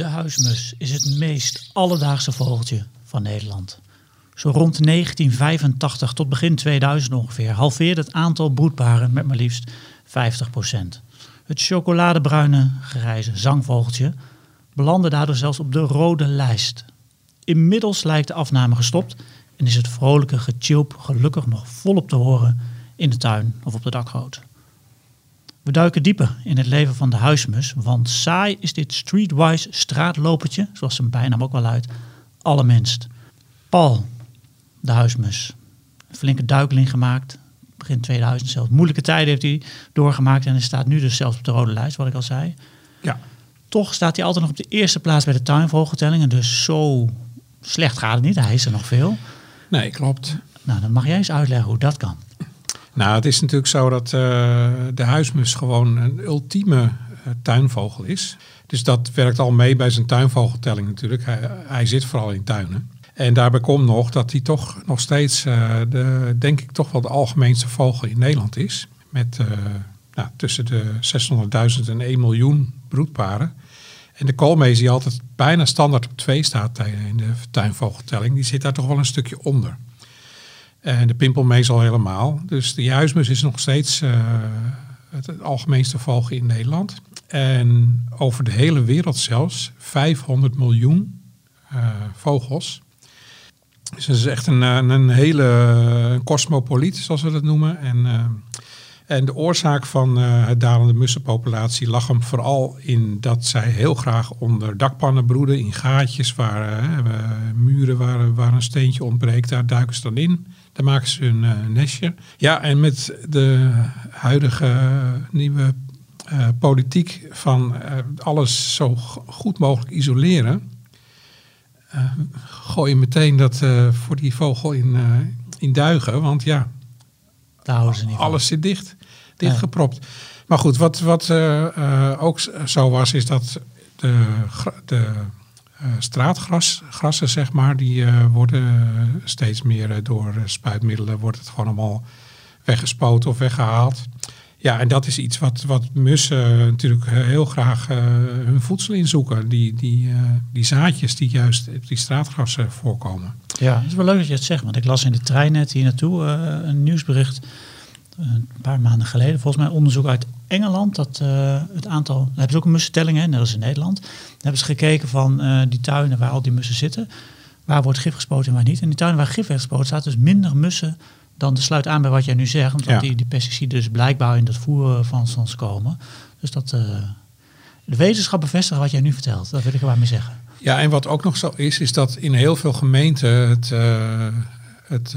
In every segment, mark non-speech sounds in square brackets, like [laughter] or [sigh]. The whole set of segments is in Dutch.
De huismus is het meest alledaagse vogeltje van Nederland. Zo rond 1985 tot begin 2000 ongeveer halveerde het aantal broedparen met maar liefst 50%. Het chocoladebruine grijze zangvogeltje belandde daardoor zelfs op de rode lijst. Inmiddels lijkt de afname gestopt en is het vrolijke gechilp gelukkig nog volop te horen in de tuin of op de dakgoot. We duiken dieper in het leven van de huismus, want saai is dit streetwise straatlopertje, zoals zijn bijnaam ook wel luidt, allerminst. Paul, de huismus, een flinke duikeling gemaakt, begin 2000 zelfs. Moeilijke tijden heeft hij doorgemaakt en hij staat nu dus zelfs op de rode lijst, wat ik al zei. Ja. Toch staat hij altijd nog op de eerste plaats bij de tuinvogeltellingen, dus zo slecht gaat het niet, hij is er nog veel. Nee, klopt. Nou, dan mag jij eens uitleggen hoe dat kan. Nou, het is natuurlijk zo dat eh, de huismus gewoon een ultieme eh, tuinvogel is. Dus dat werkt al mee bij zijn tuinvogeltelling natuurlijk. Hij, hij zit vooral in tuinen. En daarbij komt nog dat hij toch nog steeds, eh, de, denk ik, toch wel de algemeenste vogel in Nederland is. Met nou, tussen de 600.000 en 1 miljoen broedparen. En de koolmees die altijd bijna standaard op twee staat in de tuinvogeltelling, die zit daar toch wel een stukje onder. En de pimpelmees al helemaal. Dus de huismus is nog steeds uh, het, algemeenste vogel in Nederland. En over de hele wereld zelfs 500 miljoen uh, vogels. Dus het is echt een, een hele cosmopoliet, zoals we dat noemen. En, en de oorzaak van het dalende mussenpopulatie lag hem vooral in dat zij heel graag onder dakpannen broeden, in gaatjes waar muren waar, waar een steentje ontbreekt, daar duiken ze dan in. Daar maken ze hun uh, nestje. Ja, en met de huidige uh, nieuwe uh, politiek van alles zo goed mogelijk isoleren, gooi je meteen dat voor die vogel in, in duigen. Want ja, alles zit dicht, dichtgepropt. Maar goed, wat, wat ook zo was, is dat de, de straatgrassen, zeg maar, die uh, worden steeds meer door spuitmiddelen, wordt het gewoon allemaal weggespoten of weggehaald. Ja, en dat is iets wat, wat mussen natuurlijk heel graag hun voedsel inzoeken. Die, die, die zaadjes die juist op die straatgrassen voorkomen. Ja, het is wel leuk dat je het zegt, want ik las in de trein net hier naartoe een nieuwsbericht een paar maanden geleden, volgens mij onderzoek uit Engeland, dat uh, het aantal, daar hebben ze ook een mussentelling, hè, net als in Nederland. Daar hebben ze gekeken van uh, die tuinen waar al die mussen zitten, waar wordt gif gespoten en waar niet. En die tuinen waar gif werd gespoten, staat dus minder mussen dan de sluit aan bij wat jij nu zegt. Want ja. die, die pesticiden dus blijkbaar in dat voer van ons komen. Dus dat uh, de wetenschap bevestigen wat jij nu vertelt, dat wil ik er maar mee zeggen. Ja, en wat ook nog zo is, is dat in heel veel gemeenten het, het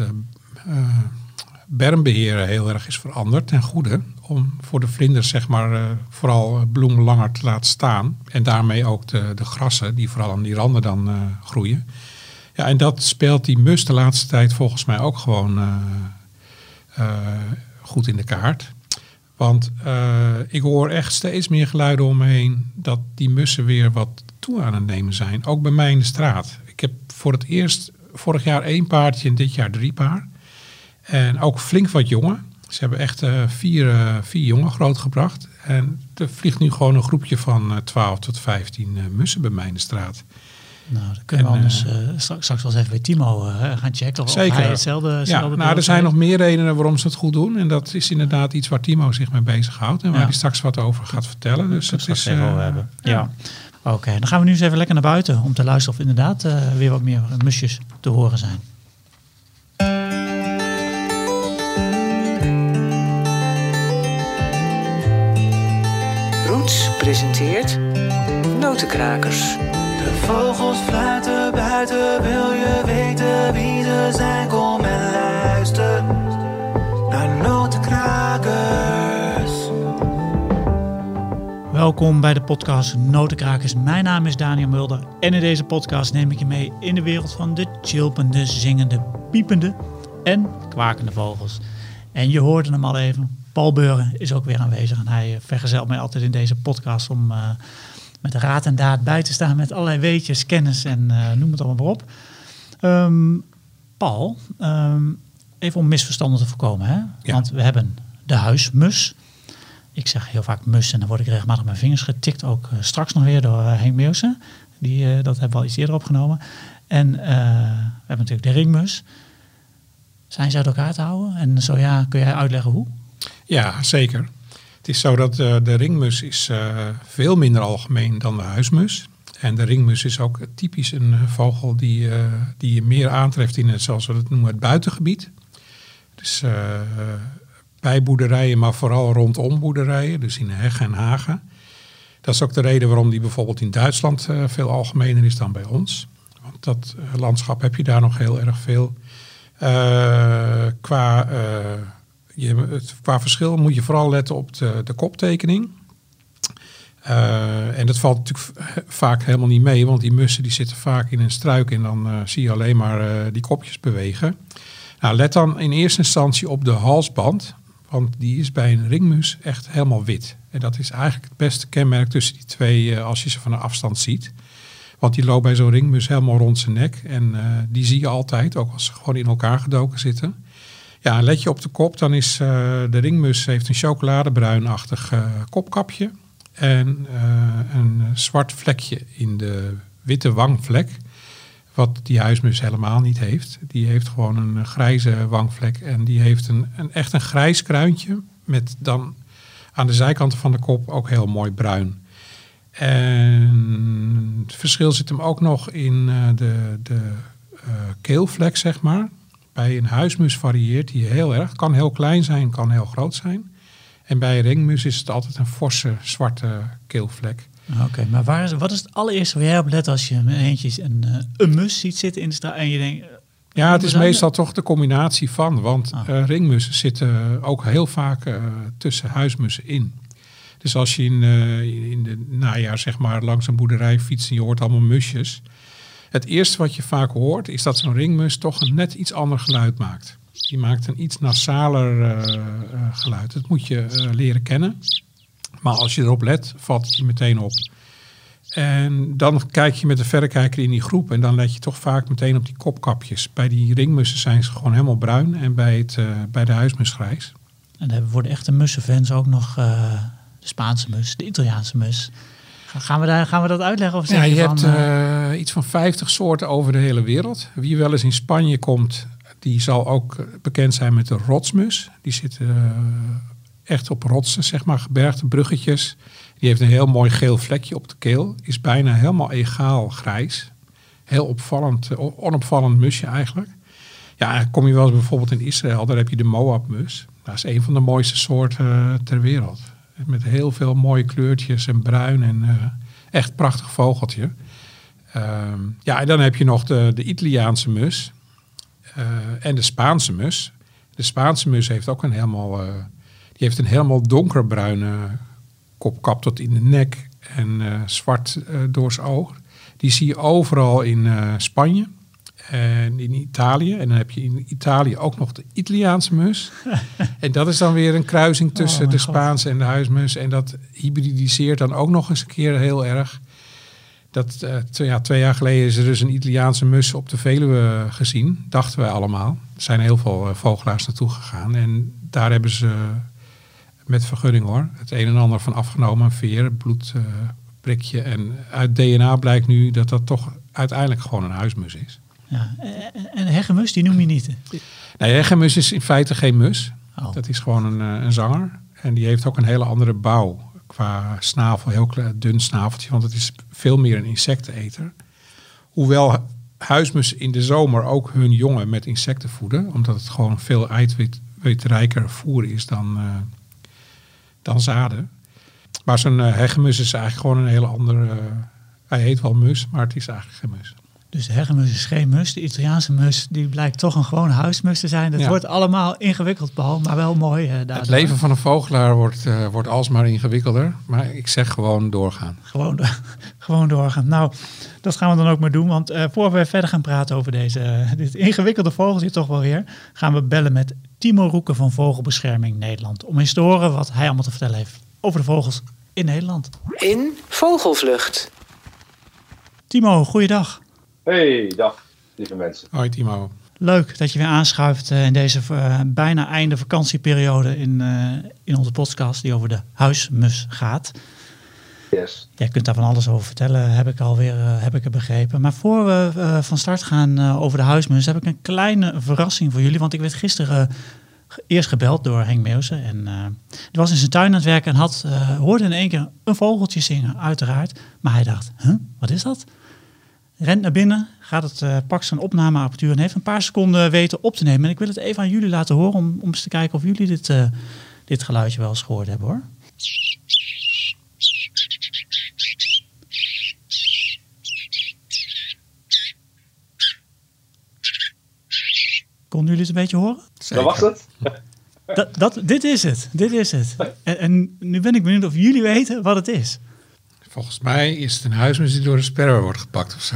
bermbeheer heel erg is veranderd ten goede. Om voor de vlinders zeg maar uh, vooral bloemen langer te laten staan. En daarmee ook de, de grassen die vooral aan die randen dan uh, groeien. Ja, en dat speelt die mus de laatste tijd volgens mij ook gewoon goed in de kaart. Want ik hoor echt steeds meer geluiden om me heen dat die mussen weer wat toe aan het nemen zijn. Ook bij mij in de straat. Ik heb voor het eerst vorig jaar één paardje en dit jaar drie paar. En ook flink wat jongen. Ze hebben echt uh, vier, uh, vier jongen grootgebracht. En er vliegt nu gewoon een groepje van uh, 12 tot 15 mussen bij mij in de straat. Nou, dan kunnen en, we anders straks, straks wel eens even bij Timo gaan checken of zeker. hij hetzelfde, hetzelfde ja, nou, er zijn nog meer redenen waarom ze het goed doen. En dat is inderdaad iets waar Timo zich mee bezighoudt. En waar ja. hij straks wat over gaat vertellen. Dus dat is... Even hebben. Ja. ja. Oké, okay, dan gaan we nu eens even lekker naar buiten om te luisteren of inderdaad weer wat meer musjes te horen zijn. Presenteert Notenkrakers. De vogels fluiten buiten, wil je weten wie ze zijn? Kom en luister naar Notenkrakers. Welkom bij de podcast Notenkrakers. Mijn naam is Daniel Mulder en in deze podcast neem ik je mee in de wereld van de chilpende, zingende, piepende en kwakende vogels. En je hoorde hem al even, Paul Beuren is ook weer aanwezig en hij vergezelt mij altijd in deze podcast om uh, met raad en daad bij te staan met allerlei weetjes, kennis en uh, noem het allemaal maar op. Um, Paul, um, even om misverstanden te voorkomen, hè? Ja. want we hebben de huismus. Ik zeg heel vaak mus en dan word ik regelmatig mijn vingers getikt, ook uh, straks nog weer door Henk Meeuwsen. Die, eh, dat hebben we al iets eerder opgenomen. En eh, we hebben natuurlijk de ringmus. Zijn ze uit elkaar te houden? En zo ja, kun jij uitleggen hoe? Ja, zeker. Het is zo dat eh, de ringmus is eh, veel minder algemeen dan de huismus. En de ringmus is ook typisch een vogel die, eh, die je meer aantreft in het, zoals we het noemen, het buitengebied. Dus bij boerderijen, maar vooral rondom boerderijen, dus in heggen en hagen. Dat is ook de reden waarom die bijvoorbeeld in Duitsland veel algemener is dan bij ons. Want dat landschap heb je daar nog heel erg veel. Qua, je, qua verschil moet je vooral letten op de, de koptekening. Eh, en dat valt natuurlijk vaak helemaal niet mee, want die mussen die zitten vaak in een struik en dan eh, zie je alleen maar eh, die kopjes bewegen. Nou, let dan in eerste instantie op de halsband, want die is bij een ringmus echt helemaal wit. En dat is eigenlijk het beste kenmerk tussen die twee als je ze van een afstand ziet. Want die loopt bij zo'n ringmus helemaal rond zijn nek en die zie je altijd, ook als ze gewoon in elkaar gedoken zitten. Ja, let je op de kop, dan is eh, de ringmus heeft een chocoladebruinachtig eh, kopkapje en eh, een zwart vlekje in de witte wangvlek. Wat die huismus helemaal niet heeft. Die heeft gewoon een grijze wangvlek en die heeft een, een, echt een grijs kruintje met dan aan de zijkanten van de kop ook heel mooi bruin. En het verschil zit hem ook nog in de, de keelvlek, zeg maar. Bij een huismus varieert die heel erg. Kan heel klein zijn, kan heel groot zijn. En bij een ringmus is het altijd een forse zwarte keelvlek. Oké, maar waar is, wat is het allereerste waar jij op let als je met eentje een, eh, een mus ziet zitten in de straat en je denkt... eh, Ja, het is meestal toch de combinatie van. Want Ah. eh, ringmussen zitten ook heel vaak tussen huismussen in. Dus als je in, eh, in de najaar zeg maar langs een boerderij fietst en je hoort allemaal musjes. Het eerste wat je vaak hoort is dat zo'n ringmus toch een net iets ander geluid maakt. Die maakt een iets nasaler eh, eh, geluid. Dat moet je eh, leren kennen. Maar als je erop let, valt het je meteen op. En dan kijk je met de verrekijker in die groep en dan let je toch vaak meteen op die kopkapjes. Bij die ringmussen zijn ze gewoon helemaal bruin en bij, het, bij de huismus grijs. En voor de echte mussenfans ook nog de Spaanse mus, de Italiaanse mus. Ga- Gaan we, daar, gaan we dat uitleggen? Of Ja, je, van, hebt eh, eh, iets van 50 soorten over de hele wereld. Wie wel eens in Spanje komt, die zal ook eh, bekend zijn met de rotsmus. Die eh, echt op rotsen, zeg maar, gebergte bruggetjes. Die heeft een heel mooi geel vlekje op de keel. Is bijna helemaal egaal grijs. Heel opvallend, onopvallend musje eigenlijk. Ja, kom je wel eens bijvoorbeeld in Israël, daar heb je de Moabmus. Dat is een van de mooiste soorten ter wereld. Met heel veel mooie kleurtjes en bruin en eh, echt prachtig vogeltje. Ehm, ja, en dan heb je nog de, de Italiaanse mus eh, en de Spaanse mus. De Spaanse mus heeft ook een helemaal, eh, die heeft een helemaal donkerbruine kopkap tot in de nek en zwart door zijn oog. Die zie je overal in Spanje en in Italië. En dan heb je in Italië ook nog de Italiaanse mus. [laughs] en dat is dan weer een kruising tussen Oh, de mijn God. Spaanse en de huismus. En dat hybridiseert dan ook nog eens een keer heel erg. Dat, eh, twee, ja, twee jaar geleden is er dus een Italiaanse mus op de Veluwe gezien. Dachten wij allemaal. Er zijn heel veel eh, vogelaars naartoe gegaan. En daar hebben ze met vergunning hoor. Het een en ander van afgenomen. Een veer, bloedprikje. en uit DNA blijkt nu dat dat toch uiteindelijk gewoon een huismus is. Ja. En- heggemus, die noem je niet. Nee, hegemus is in feite geen mus. Oh. Dat is gewoon een, eh, een zanger. En die heeft ook een hele andere bouw. Qua snavel, heel klein, dun snaveltje. Want het is veel meer een insecteneter. Hoewel huismussen in de zomer ook hun jongen met insecten voeden. Omdat het gewoon veel eiwitrijker voer is dan, eh, dan zaden. Maar zo'n eh, hegemus is eigenlijk gewoon een hele andere... hij heet wel mus, maar het is eigenlijk geen mus. Dus de heggemus is geen mus. De Italiaanse mus, die blijkt toch een gewone huismus te zijn. Het Ja. wordt allemaal ingewikkeld, Paul, maar wel mooi. eh, Het leven van een vogelaar wordt, eh, wordt alsmaar ingewikkelder. Maar ik zeg gewoon doorgaan. Gewoon, [laughs] gewoon doorgaan. Nou, dat gaan we dan ook maar doen. Want eh voor we verder gaan praten over deze, dit ingewikkelde vogeltje toch wel weer... gaan we bellen met Timo Roeken van Vogelbescherming Nederland. Om eens te horen wat hij allemaal te vertellen heeft over de vogels in Nederland. In Vogelvlucht. Timo, goeiedag. Hey, dag, lieve mensen. Hoi Timo. Leuk dat je weer aanschuift eh, in deze eh, bijna einde vakantieperiode in, eh, in onze podcast die over de huismus gaat. Yes. Jij kunt daar van alles over vertellen, heb ik alweer uh, heb ik begrepen. Maar voor we uh, van start gaan uh, over de huismus, heb ik een kleine verrassing voor jullie. Want ik werd gisteren eerst gebeld door Henk Meeuwsen. En die was in zijn tuin aan het werken en had, hoorde in één keer een vogeltje zingen, uiteraard. Maar hij dacht, huh, wat is dat? Rent naar binnen, gaat het, uh, pakt zijn opnameapparatuur en heeft een paar seconden weten op te nemen. En ik wil het even aan jullie laten horen om, om eens te kijken of jullie dit, uh, dit geluidje wel eens gehoord hebben hoor. Konden jullie het een beetje horen? Dat was het? Dat, dat, dit is het, dit is het. [laughs] En, en, nu ben ik benieuwd of jullie weten wat het is. Volgens mij is het een huismus die door een sperwer wordt gepakt of zo.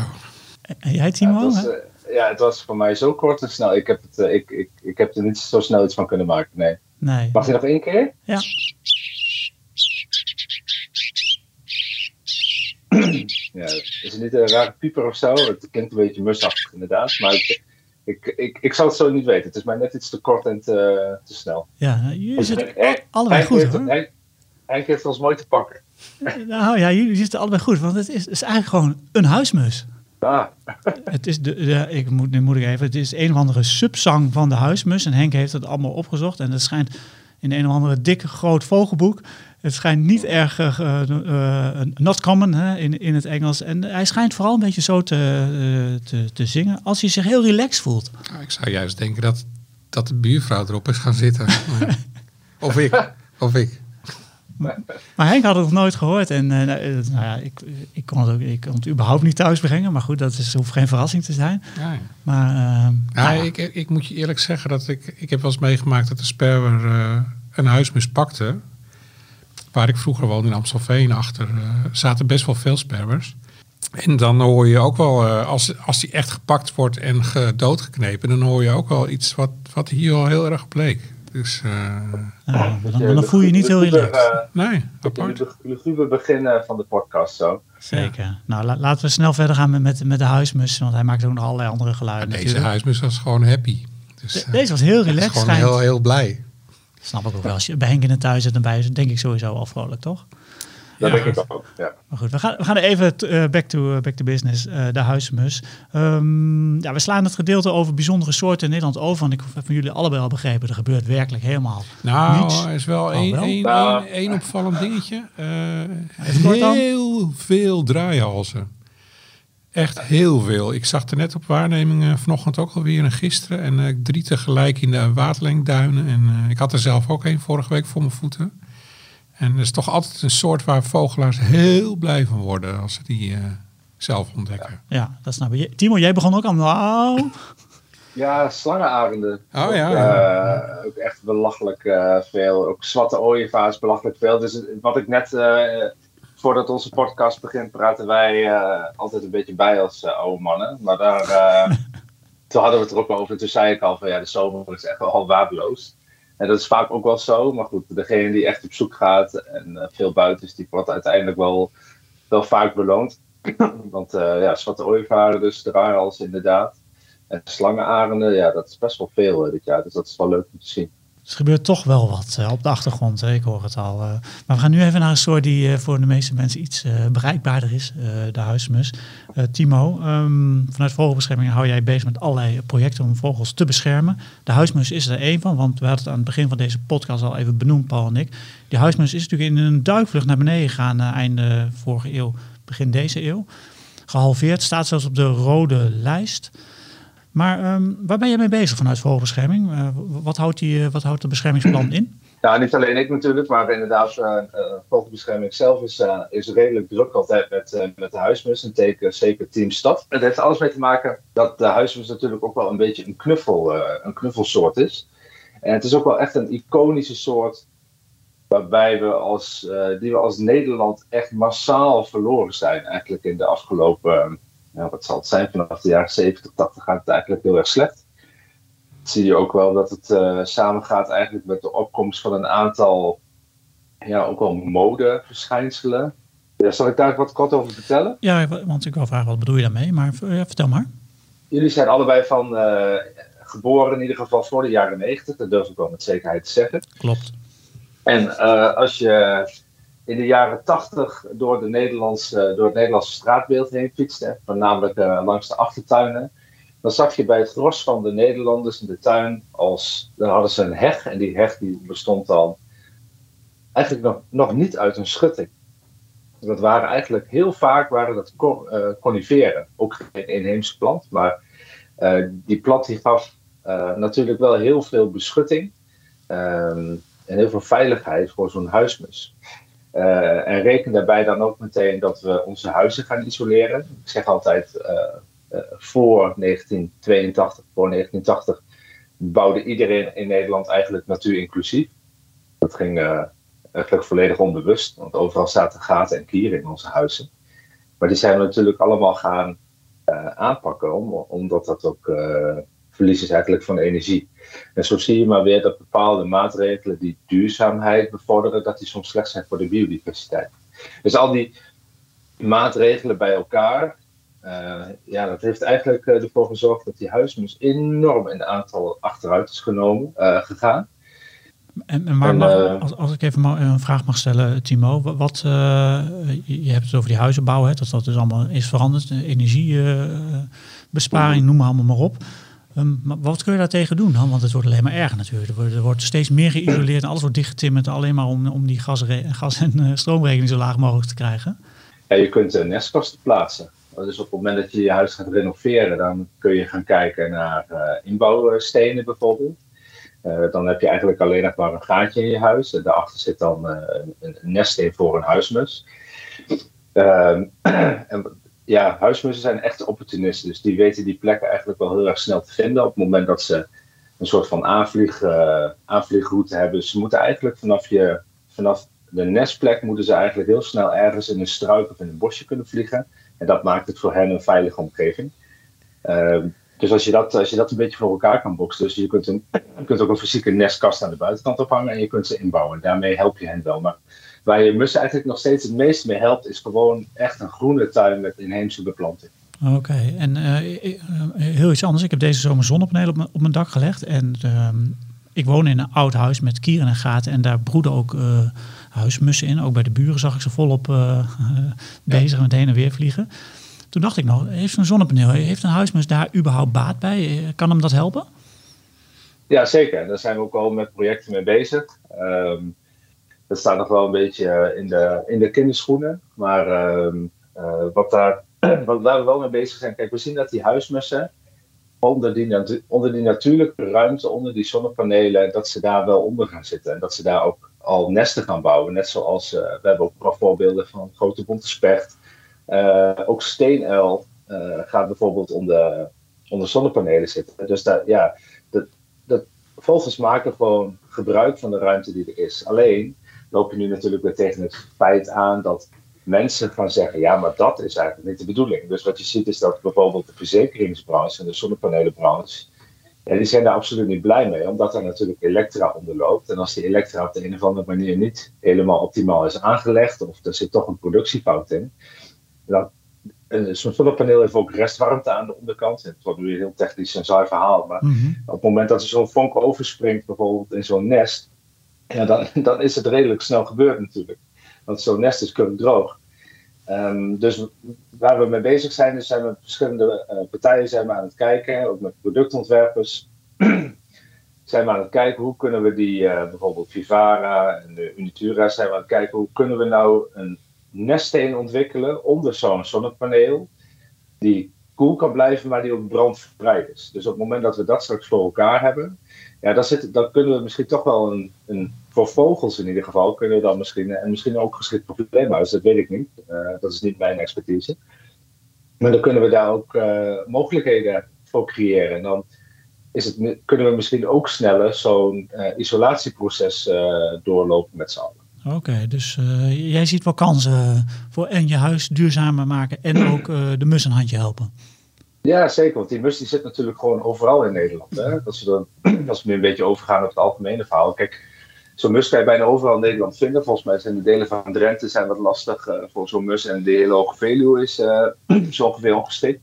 En jij, Timo? Ja het, was, uh, ja, het was voor mij zo kort en snel. Ik heb, het, uh, ik, ik, ik heb er niet zo snel iets van kunnen maken, nee. nee. Mag je nog één keer? Ja. ja, is het niet een rare pieper of zo? Het klinkt een beetje musachtig inderdaad, maar ik, ik, ik, ik zou het zo niet weten. Het is mij net iets te kort en te, te snel. Ja, jullie zitten allebei goed hoor. Hij heeft ons mooi te pakken. [laughs] Nou ja, jullie zitten allebei goed, want het is, is eigenlijk gewoon een huismus. Ah. [laughs] het is de, de, ik moet, nu moet ik even, het is een of andere subzang van de huismus. En Henk heeft het allemaal opgezocht. En het schijnt in een of andere dikke groot vogelboek. Het schijnt niet erg uh, uh, not common hè, in, in het Engels. En hij schijnt vooral een beetje zo te, uh, te, te zingen als hij zich heel relaxed voelt. Nou, ik zou juist denken dat, dat de buurvrouw erop is gaan zitten. [laughs] of ik. Of ik. Maar Henk had het nog nooit gehoord. En uh, nou ja, ik, ik, kon het ook, ik kon het überhaupt niet thuis brengen. Maar goed, dat is, hoeft geen verrassing te zijn. Ja, ja. Maar uh, ja, ja. Ik, ik moet je eerlijk zeggen dat ik, ik heb wel eens meegemaakt dat de sperwer uh, een huismus pakte. Waar ik vroeger woonde in Amstelveen achter, zaten best wel veel sperwers. En dan hoor je ook wel, als, als die echt gepakt wordt en doodgeknepen, dan hoor je ook wel iets wat, wat hier al heel erg bleek. Dus, uh, ja, dan, dan, voel je je niet heel relaxed. Uh, nee, apart. Het luguber begin van de podcast zo. Zeker. Ja. Nou, la, laten we snel verder gaan met, met, met de huismus, want hij maakt ook nog allerlei andere geluiden. Ja, deze huismus was gewoon happy. Dus, de, deze was heel relaxed. Gewoon heel, heel blij. Snap ik ook wel. Als je bij Henk in de thuis zit, dan ben je denk ik sowieso al vrolijk, toch? Dat denk ik ook, ja. Maar goed, we gaan, we gaan even uh, back, to, uh, back to business, uh, de huismus. Um, ja, we slaan het gedeelte over bijzondere soorten in Nederland over. Want ik heb van jullie allebei al begrepen, er gebeurt werkelijk helemaal nou, niets. er is wel één Nou. opvallend dingetje. Dan. heel veel draaihalzen. Echt heel veel. Ik zag er net op waarnemingen vanochtend ook alweer en gisteren. En eh, drie tegelijk in de waterlengduinen. En eh, ik had er zelf ook een vorige week voor mijn voeten. En dat is toch altijd een soort waar vogelaars heel blij van worden als ze die eh, zelf ontdekken. Ja, dat snap ik. Timo, jij begon ook al. Nou, Ja, slangenarenden. Oh, Ook, ja, eh, ja. ook echt belachelijk eh, veel. Ook zwarte ooievaars belachelijk veel. Dus wat ik net, eh, voordat onze podcast begint, praten wij eh, altijd een beetje bij als oude mannen. Maar daar, eh, [laughs] toen hadden we het er ook over. Toen zei ik al van ja, de zomer is echt wel waardeloos. En dat is vaak ook wel zo. Maar goed, degene die echt op zoek gaat en eh, veel buiten is, die wordt uiteindelijk wel, wel vaak beloond. [clears throat] Want eh, ja, zwarte ooievaren dus, draaials inderdaad. En slangenarenden, ja, dat is best wel veel eh, dit jaar. Dus dat is wel leuk om te zien. Er gebeurt toch wel wat eh, op de achtergrond. Ik hoor het al. eh. Maar we gaan nu even naar een soort die eh, voor de meeste mensen iets bereikbaarder is. de huismus. Timo, ehm, vanuit Vogelbescherming hou jij bezig met allerlei projecten om vogels te beschermen. De huismus is er één van, want we hadden het aan het begin van deze podcast al even benoemd, Paul en ik. Die huismus is natuurlijk in een duikvlucht naar beneden gegaan, einde vorige eeuw, begin deze eeuw. Gehalveerd, staat zelfs op de rode lijst. Maar ehm, waar ben jij mee bezig vanuit Vogelbescherming? Uh, wat, houdt die, uh, wat houdt de beschermingsplan in? Ja, niet alleen ik natuurlijk, maar inderdaad, uh, Vogelbescherming zelf is, is redelijk druk altijd met, met de huismus. En teken, zeker Team Stad. Het heeft alles mee te maken dat de huismus natuurlijk ook wel een beetje een, knuffel, een knuffelsoort is. En het is ook wel echt een iconische soort waarbij we als, die we als Nederland echt massaal verloren zijn. Eigenlijk in de afgelopen, ja, wat zal het zijn, vanaf de jaren 70, 80 gaat het eigenlijk heel erg slecht zie je ook wel dat het uh, samengaat eigenlijk met de opkomst van een aantal, ja, ook wel modeverschijnselen. Ja, zal ik daar wat kort over vertellen? Ja, want ik wil vragen, wat bedoel je daarmee? Maar ja, vertel maar. Jullie zijn allebei van uh, geboren in ieder geval voor de jaren 90, dat durf ik wel met zekerheid te zeggen. Klopt. En uh, als je in de jaren tachtig door, de Nederlandse, door het Nederlandse straatbeeld heen fietste, voornamelijk uh, langs de achtertuinen, dan zag je bij het gros van de Nederlanders in de tuin, als, dan hadden ze een heg en die heg die bestond dan eigenlijk nog, nog niet uit een schutting. Dat waren eigenlijk heel vaak waren dat uh, coniferen, ook geen inheemse plant, maar uh, die plant die gaf natuurlijk wel heel veel beschutting um, en heel veel veiligheid voor zo'n huismus. Uh, en reken daarbij dan ook meteen dat we onze huizen gaan isoleren. Ik zeg altijd, uh, uh, voor 1982, voor 1980 bouwde iedereen in Nederland eigenlijk natuurinclusief. Dat ging eigenlijk volledig onbewust, want overal zaten gaten en kieren in onze huizen. Maar die zijn we natuurlijk allemaal gaan aanpakken, om, omdat dat ook verlies is eigenlijk van energie. En zo zie je maar weer dat bepaalde maatregelen die duurzaamheid bevorderen, dat die soms slecht zijn voor de biodiversiteit. Dus al die maatregelen bij elkaar, uh, ja, dat heeft eigenlijk uh, ervoor gezorgd dat die huismus enorm in aantal achteruit is genomen, uh, gegaan. En, en, maar en, mag, als, als, ik even een vraag mag stellen, Timo, wat, je hebt het over die huizenbouw, hè, dat dat dus allemaal is veranderd, energiebesparing, noem maar allemaal maar op. Um, maar wat kun je daar tegen doen? Want het wordt alleen maar erger natuurlijk. Er wordt, steeds meer geïsoleerd en alles wordt dichtgetimmerd alleen maar om, om die gas, gas en uh, stroomrekening zo laag mogelijk te krijgen. Ja, je kunt uh, nestkasten plaatsen. Dus op het moment dat je je huis gaat renoveren, dan kun je gaan kijken naar uh, inbouwstenen bijvoorbeeld. dan heb je eigenlijk alleen nog maar een gaatje in je huis. En daarachter zit dan een, een neststeen voor een huismus. Ehm, [clears throat] en ja, huismussen zijn echt opportunisten. Dus die weten die plekken eigenlijk wel heel erg snel te vinden. Op het moment dat ze een soort van aanvlieg, uh, aanvliegroute hebben. Ze moeten eigenlijk vanaf, je, vanaf de nestplek moeten ze eigenlijk heel snel ergens in een struik of in een bosje kunnen vliegen. En dat maakt het voor hen een veilige omgeving. Uh, dus als je, dat, als je dat een beetje voor elkaar kan boksen, dus je kunt, een, je kunt ook een fysieke nestkast aan de buitenkant ophangen en je kunt ze inbouwen. Daarmee help je hen wel. Waar je mussen eigenlijk nog steeds het meest mee helpt, is gewoon echt een groene tuin met inheemse beplanting. Oké, en uh, heel iets anders. Ik heb deze zomer zonnepanelen op, mijn, op mijn dak gelegd. En uh, ik woon in een oud huis met kieren en gaten. En daar broeden ook uh, huismussen in. Ook bij de buren zag ik ze volop [laughs] bezig met heen en weer vliegen. Toen dacht ik nog, heeft een zonnepaneel, heeft een huismus daar überhaupt baat bij? Kan hem dat helpen? Ja, zeker. Daar zijn we ook al met projecten mee bezig. Um, dat staat nog wel een beetje eh, in de, in de kinderschoenen. Maar ehm, eh, wat, daar, [clears throat] wat waar we wel mee bezig zijn, kijk, we zien dat die huismussen onder die, onder die natuurlijke ruimte, onder die zonnepanelen, dat ze daar wel onder gaan zitten. En dat ze daar ook al nesten gaan bouwen. Net zoals, uh, we hebben ook voorbeelden van grote bonte specht. Ook steenuil gaat bijvoorbeeld onder, onder zonnepanelen zitten. Dus daar, ja, dat, dat, vogels maken gewoon gebruik van de ruimte die er is. Alleen, loop je nu natuurlijk weer tegen het feit aan dat mensen gaan zeggen: ja, maar dat is eigenlijk niet de bedoeling. Dus wat je ziet is dat bijvoorbeeld de verzekeringsbranche en de zonnepanelenbranche. Ja, die zijn daar absoluut niet blij mee, omdat er natuurlijk elektra onder loopt. En als die elektra op de een of andere manier niet helemaal optimaal is aangelegd, of er zit toch een productiefout in, dan Zo'n zonnepaneel heeft ook restwarmte aan de onderkant. Het wordt nu heel technisch en saai verhaal. Maar mhm. op het moment dat er zo'n vonk overspringt, bijvoorbeeld in zo'n nest, ja, dan, [laughs] dan is het redelijk snel gebeurd natuurlijk. Want zo'n nest is droog. Um, dus waar we mee bezig zijn, is zijn we verschillende uh, partijen zijn we aan het kijken, ook met productontwerpers. [clears throat] zijn we aan het kijken hoe kunnen we die, uh, bijvoorbeeld Vivara en de Unitura, zijn we aan het kijken hoe kunnen we nou een neststeen ontwikkelen onder zo'n zonnepaneel, die koel kan blijven, maar die ook brandvrij is. Dus op het moment dat we dat straks voor elkaar hebben, ja, dan, zit, kunnen we misschien toch wel een, een, voor vogels in ieder geval, kunnen we dan misschien, en misschien ook geschikt voor probleemhuis, dat weet ik niet. Uh, dat is niet mijn expertise. Maar dan kunnen we daar ook uh, mogelijkheden voor creëren. En dan is het, kunnen we misschien ook sneller zo'n uh, isolatieproces doorlopen met z'n allen. Oké, dus jij ziet wel kansen voor en je huis duurzamer maken en ook de mus een handje helpen. Ja, zeker. Want die mus die zit natuurlijk gewoon overal in Nederland. Hè? Als, we dan, [clears throat] als we nu een beetje overgaan op het algemene verhaal. Kijk, zo'n mus kan je bijna overal in Nederland vinden. Volgens mij zijn de delen van Drenthe zijn wat lastig uh, voor zo'n mus. En de hele Hoge Veluwe is [clears throat] zo ongeveer ongeschikt.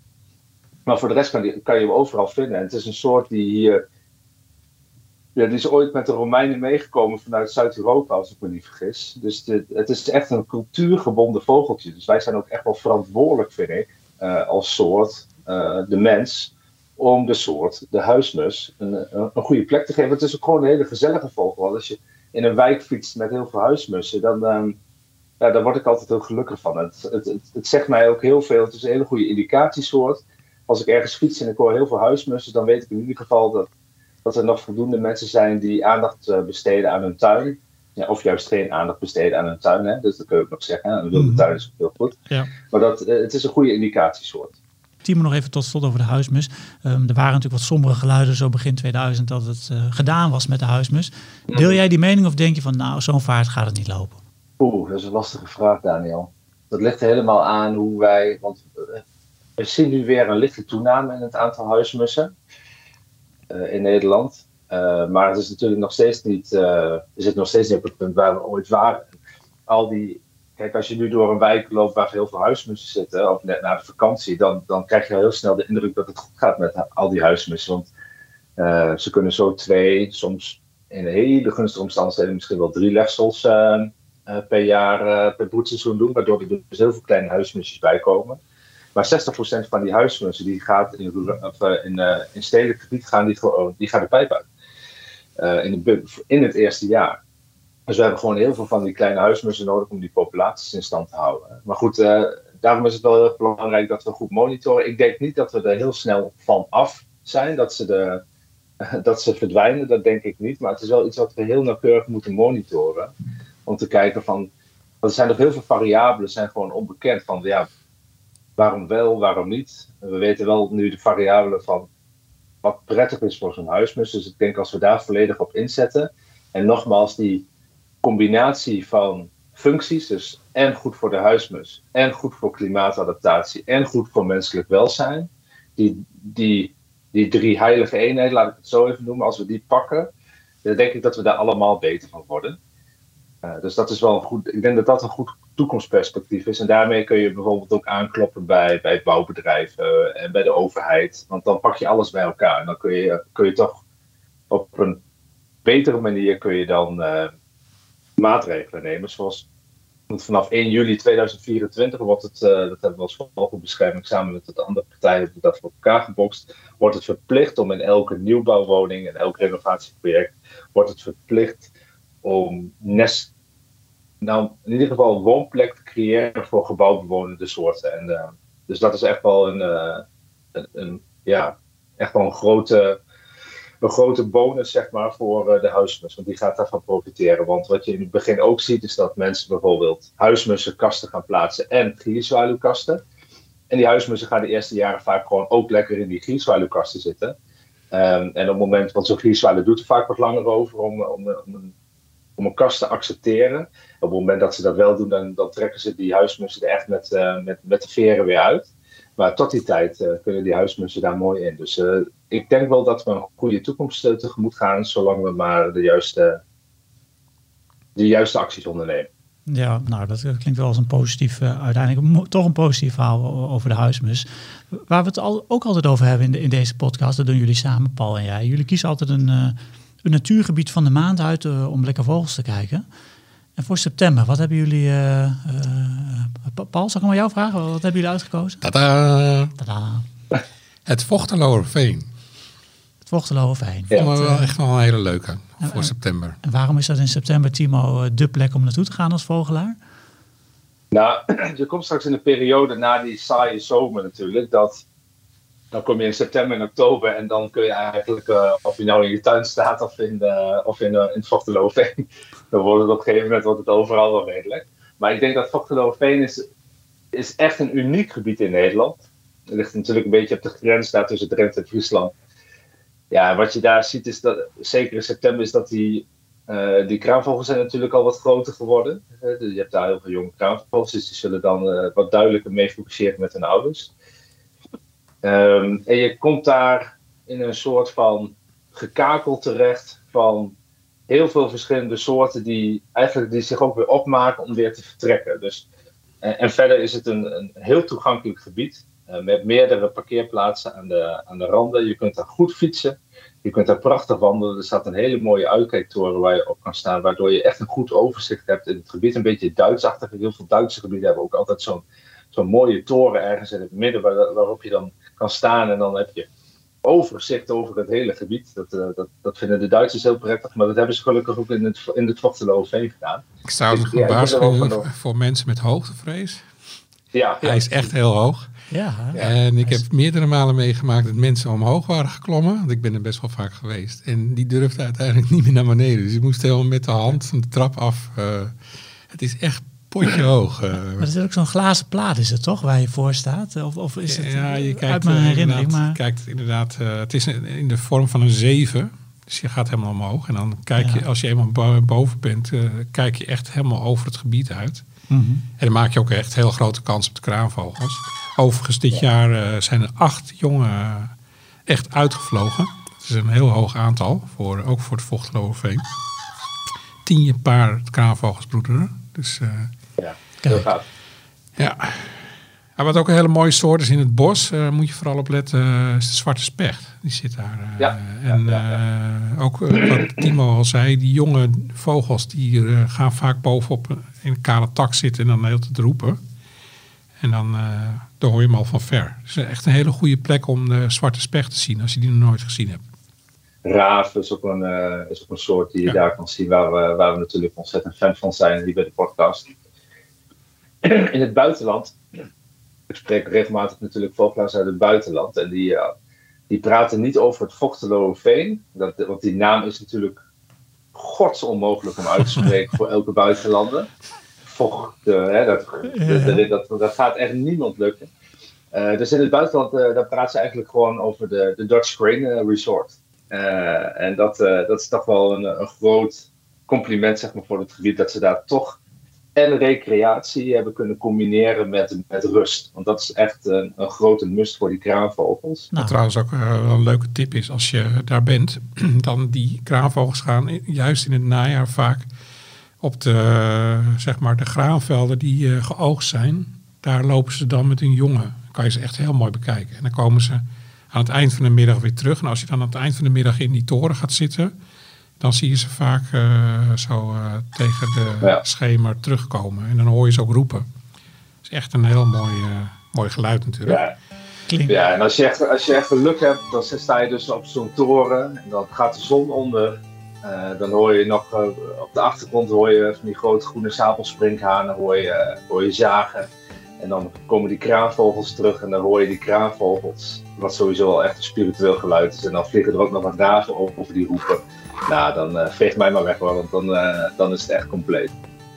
Maar voor de rest kan, die, kan je hem overal vinden. En het is een soort die hier Ja, die is ooit met de Romeinen meegekomen vanuit Zuid-Europa, als ik me niet vergis. Dus het is echt een cultuurgebonden vogeltje. Dus wij zijn ook echt wel verantwoordelijk, vind ik, uh, als soort, uh, de mens, om de soort, de huismus, een, een, goede plek te geven. Het is ook gewoon een hele gezellige vogel. Als je in een wijk fietst met heel veel huismussen, dan, um, ja, daar word ik altijd heel gelukkig van. Het, het, het, het, zegt mij ook heel veel. Het is een hele goede indicatiesoort. Als ik ergens fiets en ik hoor heel veel huismussen, dan weet ik in ieder geval dat dat er nog voldoende mensen zijn die aandacht eh, besteden aan hun tuin. Ja, of juist geen aandacht besteden aan hun tuin. Hè? Dus dat kun je ook nog zeggen. Een wilde mhm. tuin is ook heel goed. Ja. Maar dat, eh, het is een goede indicatiesoort. Timo, nog even tot slot over de huismus. Um, er waren natuurlijk wat sombere geluiden zo begin 2000 dat het uh, gedaan was met de huismus. Deel jij die mening of denk je van nou, zo'n vaart gaat het niet lopen? Oeh, dat is een lastige vraag, Daniel. Dat ligt helemaal aan hoe wij. Want we zien nu weer een lichte toename in het aantal huismussen. Eh, in Nederland. Eh, maar het is natuurlijk nog steeds niet, uh, zit nog steeds niet op het punt waar we ooit waren. Al die, kijk, als je nu door een wijk loopt waar heel veel huismussen zitten, of net na de vakantie, dan, dan krijg je heel snel de indruk dat het goed gaat met al die huismussen. Want ze kunnen zo twee, soms in hele gunstige omstandigheden misschien wel drie legsels per jaar per broedseizoen doen, waardoor er dus heel veel kleine huismusjes bij komen. Maar 60% van die huismussen die gaat in, of, uh, in, uh, in stedelijk gebied gaan die, die de pijp uit. Uh, in, in het eerste jaar. Dus we hebben gewoon heel veel van die kleine huismussen nodig om die populaties in stand te houden. Maar goed, daarom is het wel heel belangrijk dat we goed monitoren. Ik denk niet dat we er heel snel van af zijn, dat ze, de, [laughs] dat ze verdwijnen, dat denk ik niet. Maar het is wel iets wat we heel nauwkeurig moeten monitoren. Om te kijken van, er zijn nog heel veel variabelen, zijn gewoon onbekend. Van ja, waarom wel, waarom niet. We weten wel nu de variabelen van wat prettig is voor zo'n huismus. Dus ik denk als we daar volledig op inzetten. En nogmaals, die combinatie van functies, dus en goed voor de huismus, en goed voor klimaatadaptatie, en goed voor menselijk welzijn. Die, die, die drie heilige eenheden, laat ik het zo even noemen, als we die pakken, dan denk ik dat we daar allemaal beter van worden. Uh, dus dat is wel een goed. Ik denk dat dat een goed toekomstperspectief is. En daarmee kun je bijvoorbeeld ook aankloppen bij, bij bouwbedrijven en bij de overheid. Want dan pak je alles bij elkaar. En dan kun je, kun je toch op een betere manier kun je dan uh, maatregelen nemen. Zoals vanaf 1 juli 2024 wordt het, uh, dat hebben we als vogelbescherming samen met de andere partijen dat voor elkaar gebokst, wordt het verplicht om in elke nieuwbouwwoning en elk renovatieproject wordt het verplicht om nest nou, in ieder geval een woonplek te creëren voor gebouwbewonende soorten. En, uh, dus dat is echt wel een, uh, een, een, ja, echt wel een grote, een grote bonus zeg maar, voor uh, de huismus. Want die gaat daarvan profiteren. Want wat je in het begin ook ziet, is dat mensen bijvoorbeeld huismussenkasten gaan plaatsen en gierzwaluwkasten. En die huismussen gaan de eerste jaren vaak gewoon ook lekker in die gierzwaluwkasten zitten. Um, en op het moment, want zo'n gierzwaluw doet er vaak wat langer over om, om, om een om een kast te accepteren. Op het moment dat ze dat wel doen, dan, dan trekken ze die huismussen er echt met, uh, met, met de veren weer uit. Maar tot die tijd uh, kunnen die huismussen daar mooi in. Dus uh, ik denk wel dat we een goede toekomst tegemoet gaan, zolang we maar de juiste, de juiste acties ondernemen. Ja, nou dat klinkt wel als een positief, uiteindelijk toch een positief verhaal over de huismus. Waar we het al, ook altijd over hebben in, in deze podcast, dat doen jullie samen, Paul en jij. Jullie kiezen altijd een een natuurgebied van de maand uit uh, om lekker vogels te kijken. En voor september, wat hebben jullie... Uh, Paul, zal ik maar jou vragen? Wat hebben jullie uitgekozen? Tada! Tada. Het Vochteloerveen. Het Vochteloerveen. Ja. Vonden we wel echt wel een hele leuke voor september. En waarom is dat in september, Timo, de plek om naartoe te gaan als vogelaar? Nou, [clears throat] je komt straks in de periode na die saaie zomer natuurlijk, dat dan kom je in september en oktober en dan kun je eigenlijk, uh, of je nou in je tuin staat of in, de, of in, het Vochteloofveen, [laughs] dan wordt het op een gegeven moment wordt het overal wel redelijk. Maar ik denk dat Vochteloofveen is, is echt een uniek gebied in Nederland. Het ligt natuurlijk een beetje op de grens daar tussen Drenthe en Friesland. Ja, wat je daar ziet is dat, zeker in september, is dat die, uh, die kraanvogels zijn natuurlijk al wat groter geworden. Dus je hebt daar heel veel jonge kraanvogels, dus die zullen dan wat duidelijker mee focusseren met hun ouders. Um, en je komt daar in een soort van gekakel terecht van heel veel verschillende soorten die eigenlijk die zich ook weer opmaken om weer te vertrekken. Dus, en, en verder is het een, een heel toegankelijk gebied. met meerdere parkeerplaatsen aan de, aan de randen. Je kunt daar goed fietsen. Je kunt daar prachtig wandelen. Er staat een hele mooie uitkijktoren waar je op kan staan, waardoor je echt een goed overzicht hebt in het gebied. Een beetje Duitsachtig. Heel veel Duitse gebieden hebben ook altijd zo'n zo'n mooie toren ergens in het midden waar, waarop je dan kan staan en dan heb je overzicht over het hele gebied. Dat, uh, dat, dat vinden de Duitsers heel prettig, maar dat hebben ze gelukkig ook in het, in het Vochtelo gedaan. Ik zou dus, een waarschuwen voor mensen met hoogtevrees. Ja, Hij is echt heel hoog. Ja, en ik heb meerdere malen meegemaakt dat mensen omhoog waren geklommen. Want ik ben er best wel vaak geweest. En die durfden uiteindelijk [laughs] niet meer naar beneden. Dus je moest helemaal met de hand van de trap af. Uh, het is echt potje [laughs] hoog. Uh. Maar het is ook zo'n glazen plaat, is het toch, waar je voor staat? Of, of is het ja, je kijkt, uit mijn herinnering? Maar... kijkt inderdaad, uh, het is in de vorm van een zeven. Dus je gaat helemaal omhoog. En dan kijk je, als je eenmaal boven bent, uh, kijk je echt helemaal over het gebied uit. Mm -hmm. En dan maak je ook echt heel grote kans op de kraanvogels. Overigens, dit jaar zijn er acht jongen echt uitgevlogen. Dat is een heel hoog aantal, voor, ook voor het Vochteloverveen. Tien paar kraanvogels broederen. Dus ja, heel gaaf. Ja. En wat ook een hele mooie soort is in het bos, uh, moet je vooral op letten, uh, is de zwarte specht. Die zit daar. Uh, ja. En ja, ook wat Timo al zei, die jonge vogels die gaan vaak bovenop in een kale tak zitten en dan heel te roepen. En dan, dan hoor je hem al van ver. Het is echt een hele goede plek om de zwarte specht te zien, als je die nog nooit gezien hebt. Raaf is ook een, is ook een soort die je daar kan zien, waar we, waar we natuurlijk ontzettend fan van zijn, die bij de podcast in het buitenland, ik spreek regelmatig natuurlijk vogelaars uit het buitenland, en die, uh, die praten niet over het Vochteloe Veen, dat, want die naam is natuurlijk godsonmogelijk om uit te spreken voor elke buitenlander. Vocht, uh, hè, dat, dat, dat, dat, gaat echt niemand lukken. Uh, dus in het buitenland, daar praten ze eigenlijk gewoon over de, de Dutch Crane Resort. en dat, dat is toch wel een, een groot compliment zeg maar, voor het gebied, dat ze daar toch en recreatie hebben kunnen combineren met, met rust. Want dat is echt een, een grote must voor die kraanvogels. Nou. Trouwens ook uh, een leuke tip is, als je daar bent, [clears throat] dan die kraanvogels gaan juist in het najaar vaak op de, zeg maar, de graanvelden die uh, geoogst zijn. Daar lopen ze dan met hun jongen. Dan kan je ze echt heel mooi bekijken. En dan komen ze aan het eind van de middag weer terug. En als je dan aan het eind van de middag in die toren gaat zitten dan zie je ze vaak uh, zo uh, tegen de ja. schemer terugkomen. En dan hoor je ze ook roepen. Het is echt een heel mooi, uh, mooi geluid natuurlijk. Ja. Ja, en als je, echt, als je echt geluk hebt, dan sta je dus op zo'n toren en dan gaat de zon onder. dan hoor je nog op de achtergrond hoor je van die grote groene sapelsprinkhanen hoor je, hoor je zagen. En dan komen die kraanvogels terug en dan hoor je die kraanvogels, wat sowieso al echt een spiritueel geluid is. En dan vliegen er ook nog wat dagen over die roepen. Nou, dan uh, veeg mij maar weg hoor, want dan, uh, dan is het echt compleet.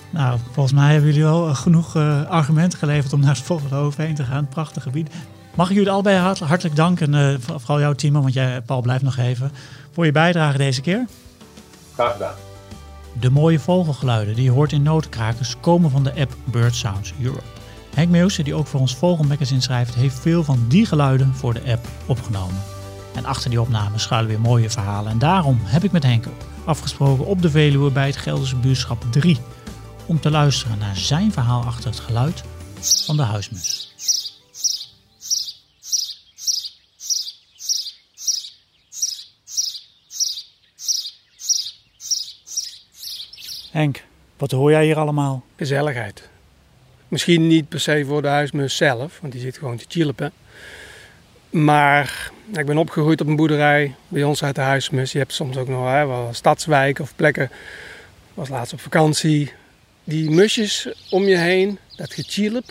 Nou, volgens mij hebben jullie al genoeg uh, argumenten geleverd om naar het volgende overheen te gaan. Prachtig gebied. Mag ik jullie allebei hart, hartelijk danken, vooral jouw team, want jij, Paul, blijft nog even, voor je bijdrage deze keer. Graag gedaan. De mooie vogelgeluiden die je hoort in notenkrakers komen van de app Bird Sounds Europe. Henk Meeuwse, die ook voor ons Vogelmagazine schrijft, heeft veel van die geluiden voor de app opgenomen. En achter die opnames schuilen weer mooie verhalen. En daarom heb ik met Henk afgesproken op de Veluwe bij het Gelderse buurschap 3. Om te luisteren naar zijn verhaal achter het geluid van de huismus. Henk, wat hoor jij hier allemaal? Gezelligheid. Misschien niet per se voor de huismus zelf, want die zit gewoon te chillen. Maar ik ben opgegroeid op een boerderij bij ons uit de huismus. Je hebt soms ook nog hè, wel stadswijken of plekken. was laatst op vakantie. Die musjes om je heen, dat gechilp,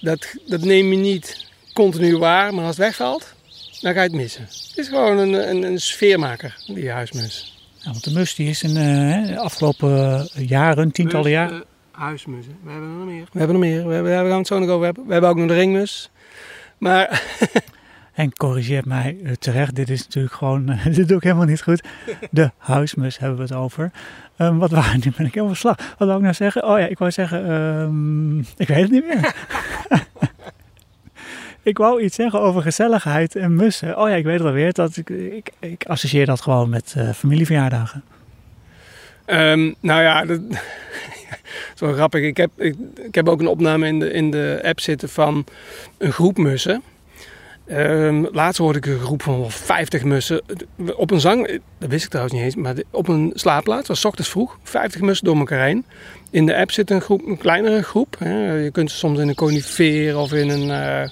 dat, dat neem je niet continu waar. Maar als het wegvalt, dan ga je het missen. Het is gewoon een, een, een sfeermaker, die huismus. Ja, want de mus die is in uh, de afgelopen jaren, tientallen jaren... Uh, huismussen. We hebben er nog meer. We hebben er nog meer. We, hebben, we gaan het zo nog over hebben. We hebben ook nog de ringmus. Maar [laughs] En corrigeert mij uh, terecht, dit is natuurlijk gewoon, [laughs] dit doe ik helemaal niet goed. [laughs] De huismus hebben we het over. Um, wat waren, nu ben ik helemaal slag. Wat wou ik nou zeggen? Oh ja, ik wou zeggen, um, ik weet het niet meer. [laughs] ik wou iets zeggen over gezelligheid en mussen. Oh ja, ik weet het alweer. Dat ik, ik, ik associeer dat gewoon met uh, familieverjaardagen. Um, nou ja, dat, zo grappig. Ik heb, ik, ik, heb ook een opname in de, in de app zitten van een groep mussen. Um, laatst hoorde ik een groep van 50 mussen op een zang, dat wist ik trouwens niet eens, maar op een slaapplaats, was ochtends vroeg, 50 mussen door elkaar heen. In de app zit een, groep, een kleinere groep. Hè. Je kunt ze soms in een conifeer of in een, uh,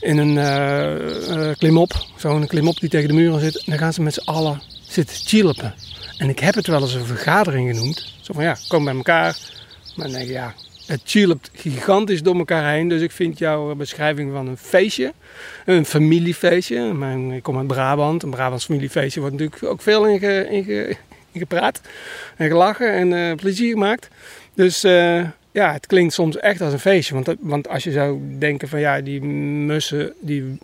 in een uh, uh, klimop, zo'n klimop die tegen de muren zit. En dan gaan ze met z'n allen zitten chilpen. En ik heb het wel eens een vergadering genoemd. Zo van ja, kom bij elkaar. Maar dan denk ja, het chilpt gigantisch door elkaar heen. Dus ik vind jouw beschrijving van een feestje, een familiefeestje. Mijn, ik kom uit Brabant. Een Brabants familiefeestje wordt natuurlijk ook veel in, in, ge, in gepraat. En gelachen en uh, plezier gemaakt. Dus uh, ja, het klinkt soms echt als een feestje. Want, want als je zou denken van ja, die mussen, die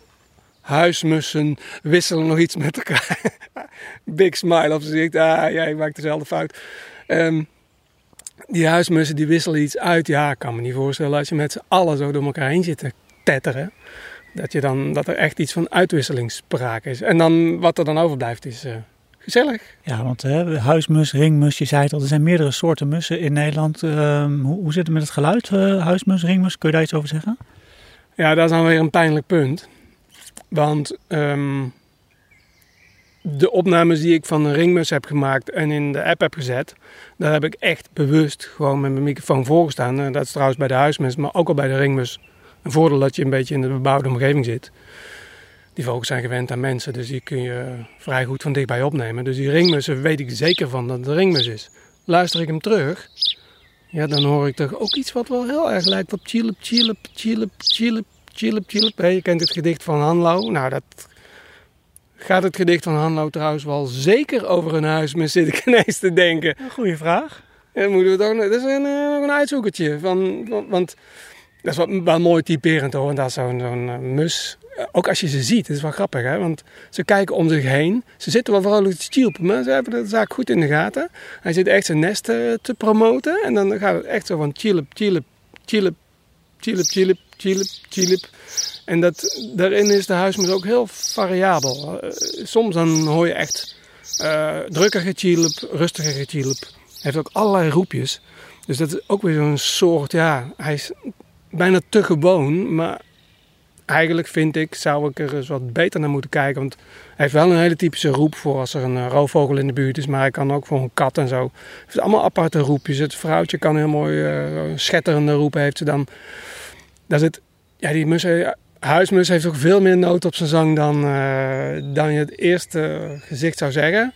huismussen wisselen nog iets met elkaar. [laughs] Big smile op gezicht. Ah, jij maakt dezelfde fout. Um, die huismussen die wisselen iets uit. Ja, ik kan me niet voorstellen als je met z'n allen zo door elkaar heen zit te tetteren. Dat, je dan, dat er echt iets van uitwisseling sprake is. En dan wat er dan overblijft is uh, gezellig. Ja, want uh, huismus, ringmus, je zei het al, er zijn meerdere soorten mussen in Nederland. Uh, hoe, hoe, zit het met het geluid, uh, huismus, ringmus? Kun je daar iets over zeggen? Ja, dat is dan weer een pijnlijk punt. Want um, de opnames die ik van een ringmus heb gemaakt en in de app heb gezet, daar heb ik echt bewust gewoon met mijn microfoon voorgestaan. En dat is trouwens bij de huismus, maar ook al bij de ringmus. Een voordeel dat je een beetje in de bebouwde omgeving zit. Die vogels zijn gewend aan mensen, dus die kun je vrij goed van dichtbij opnemen. Dus die ringmussen weet ik zeker van dat het een ringmus is. Luister ik hem terug, ja, dan hoor ik toch ook iets wat wel heel erg lijkt op chilip, chilip, chilip, chilip, chilip, chilip. Je kent het gedicht van Hanlo. Nou, dat Gaat het gedicht van Hanlo trouwens wel zeker over een huismus, zit ik [laughs] ineens te denken. Goeie vraag. Ja, moeten we het ook, dat is een, een uitzoekertje. Van, want dat is wel, wel mooi typerend hoor. En dat is zo'n zo'n mus. Ook als je ze ziet, het is wel grappig hè. Want ze kijken om zich heen. Ze zitten wel vooral te chilpen, maar ze hebben de zaak goed in de gaten. Hij zit echt zijn nest te promoten. En dan gaat het echt zo van chilip, chilip, chilip, chilip, chilip, chilip, chilip. En dat, daarin is de huismus ook heel variabel. Uh, soms dan hoor je echt uh, drukker gechilp, rustiger gechilp. Hij heeft ook allerlei roepjes. Dus dat is ook weer zo'n soort, ja, hij is bijna te gewoon. Maar eigenlijk vind ik, zou ik er eens wat beter naar moeten kijken. Want hij heeft wel een hele typische roep voor als er een uh, roofvogel in de buurt is. Maar hij kan ook voor een kat en zo. Hij heeft allemaal aparte roepjes. Het vrouwtje kan heel mooi schetterende roepen heeft ze dan. Daar zit, ja, die mussen Huismus heeft ook veel meer noot op zijn zang dan, uh, dan je het eerste gezicht zou zeggen.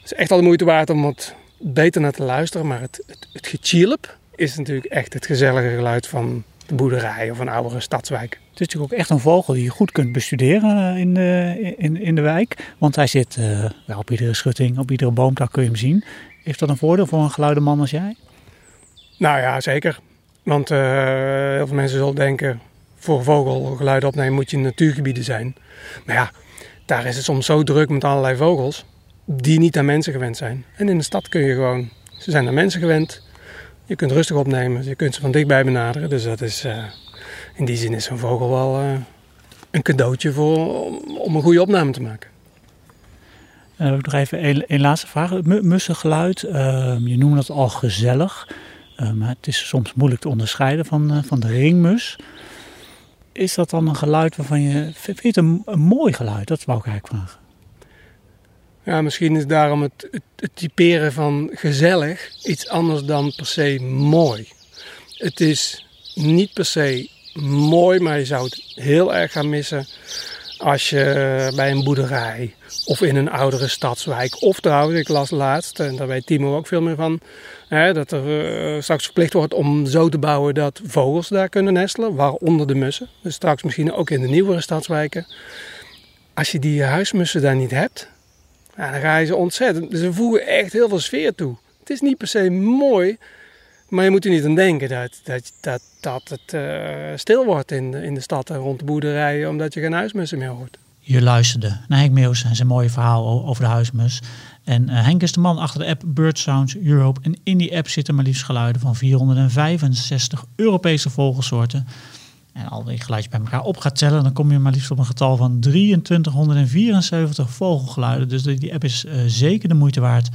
Het is echt al de moeite waard om wat beter naar te luisteren. Maar het, het, het gechilp is natuurlijk echt het gezellige geluid van de boerderij of een oudere stadswijk. Het is natuurlijk ook echt een vogel die je goed kunt bestuderen in de, in, in de wijk. Want hij zit uh, op iedere schutting, op iedere boomtak kun je hem zien. Heeft dat een voordeel voor een geluideman als jij? Nou ja, zeker. Want uh, heel veel mensen zullen denken, voor vogelgeluid opnemen moet je in natuurgebieden zijn. Maar ja, daar is het soms zo druk met allerlei vogels die niet aan mensen gewend zijn. En in de stad kun je gewoon, ze zijn aan mensen gewend. Je kunt rustig opnemen, je kunt ze van dichtbij benaderen. Dus dat is, uh, in die zin is zo'n vogel wel uh, een cadeautje voor, om, een goede opname te maken. Uh, nog even een, een laatste vraag. Mussengeluid, je noemde het al gezellig. maar het is soms moeilijk te onderscheiden van, van de ringmus is dat dan een geluid waarvan je. Vind je het een, mooi geluid? Dat wou ik eigenlijk vragen. Ja, misschien is daarom het, het, het, typeren van gezellig iets anders dan per se mooi. Het is niet per se mooi, maar je zou het heel erg gaan missen als je bij een boerderij of in een oudere stadswijk. Of trouwens, ik las laatst, en daar weet Timo ook veel meer van, hè, dat er uh, straks verplicht wordt om zo te bouwen dat vogels daar kunnen nestelen, waaronder de mussen. Dus straks misschien ook in de nieuwere stadswijken. Als je die huismussen daar niet hebt, dan ga je ze ontzettend. Dus ze voegen echt heel veel sfeer toe. Het is niet per se mooi, maar je moet er niet aan denken dat, dat, dat, dat het uh, stil wordt in de, in de stad en rond de boerderijen, omdat je geen huismussen meer hoort. Je luisterde naar Henk en zijn mooie verhaal over de huismus. En uh, Henk is de man achter de app Bird Sounds Europe. En in die app zitten maar liefst geluiden van 465 Europese vogelsoorten. En al die geluidjes bij elkaar op gaat tellen, dan kom je maar liefst op een getal van 2374 vogelgeluiden. Dus die app is uh, zeker de moeite waard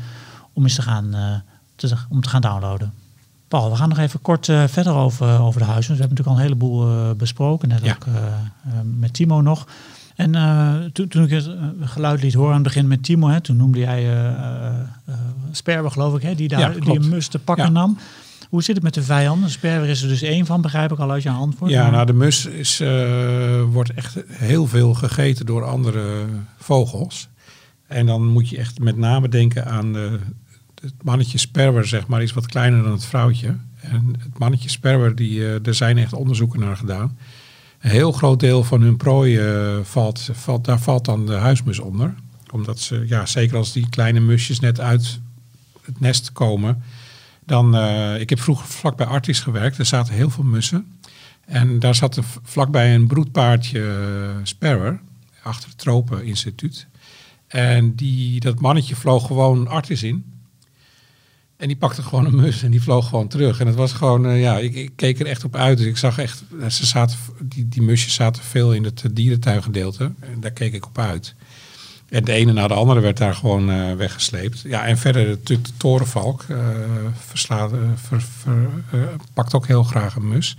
om eens te gaan, uh, te, om te gaan downloaden. Paul, we gaan nog even kort eh, verder over, over de huizen. We hebben natuurlijk al een heleboel besproken, net Ja. ook met Timo nog. En toen, toen ik het geluid liet horen aan het begin met Timo, hè, toen noemde jij Sperber, geloof ik, hè, die, daar, Ja, die een mus te pakken Ja. nam. Hoe zit het met de vijanden? Sperber is er dus één van, begrijp ik al uit je antwoord. Ja, nou de mus is, eh, wordt echt heel veel gegeten door andere vogels. En dan moet je echt met name denken aan de, het mannetje sperwer, zeg maar, is wat kleiner dan het vrouwtje. En het mannetje sperwer, die, eh, er zijn echt onderzoeken naar gedaan. Een heel groot deel van hun prooi, eh, valt, valt, daar valt dan de huismus onder. Omdat ze, ja, zeker als die kleine musjes net uit het nest komen. Dan, eh, ik heb vroeger vlakbij Artis gewerkt, er zaten heel veel mussen. En daar zat vlakbij een broedpaardje uh, achter het Tropeninstituut. En die, dat mannetje vloog gewoon Artis in. En die pakte gewoon een mus en die vloog gewoon terug. En het was gewoon, uh, ja, ik, ik, keek er echt op uit. Dus ik zag echt, ze zaten, die, die musjes zaten veel in het dierentuingedeelte. En daar keek ik op uit. En de ene na de andere werd daar gewoon weggesleept. Ja, en verder natuurlijk de torenvalk uh, verslaat, ver, ver, pakt ook heel graag een mus.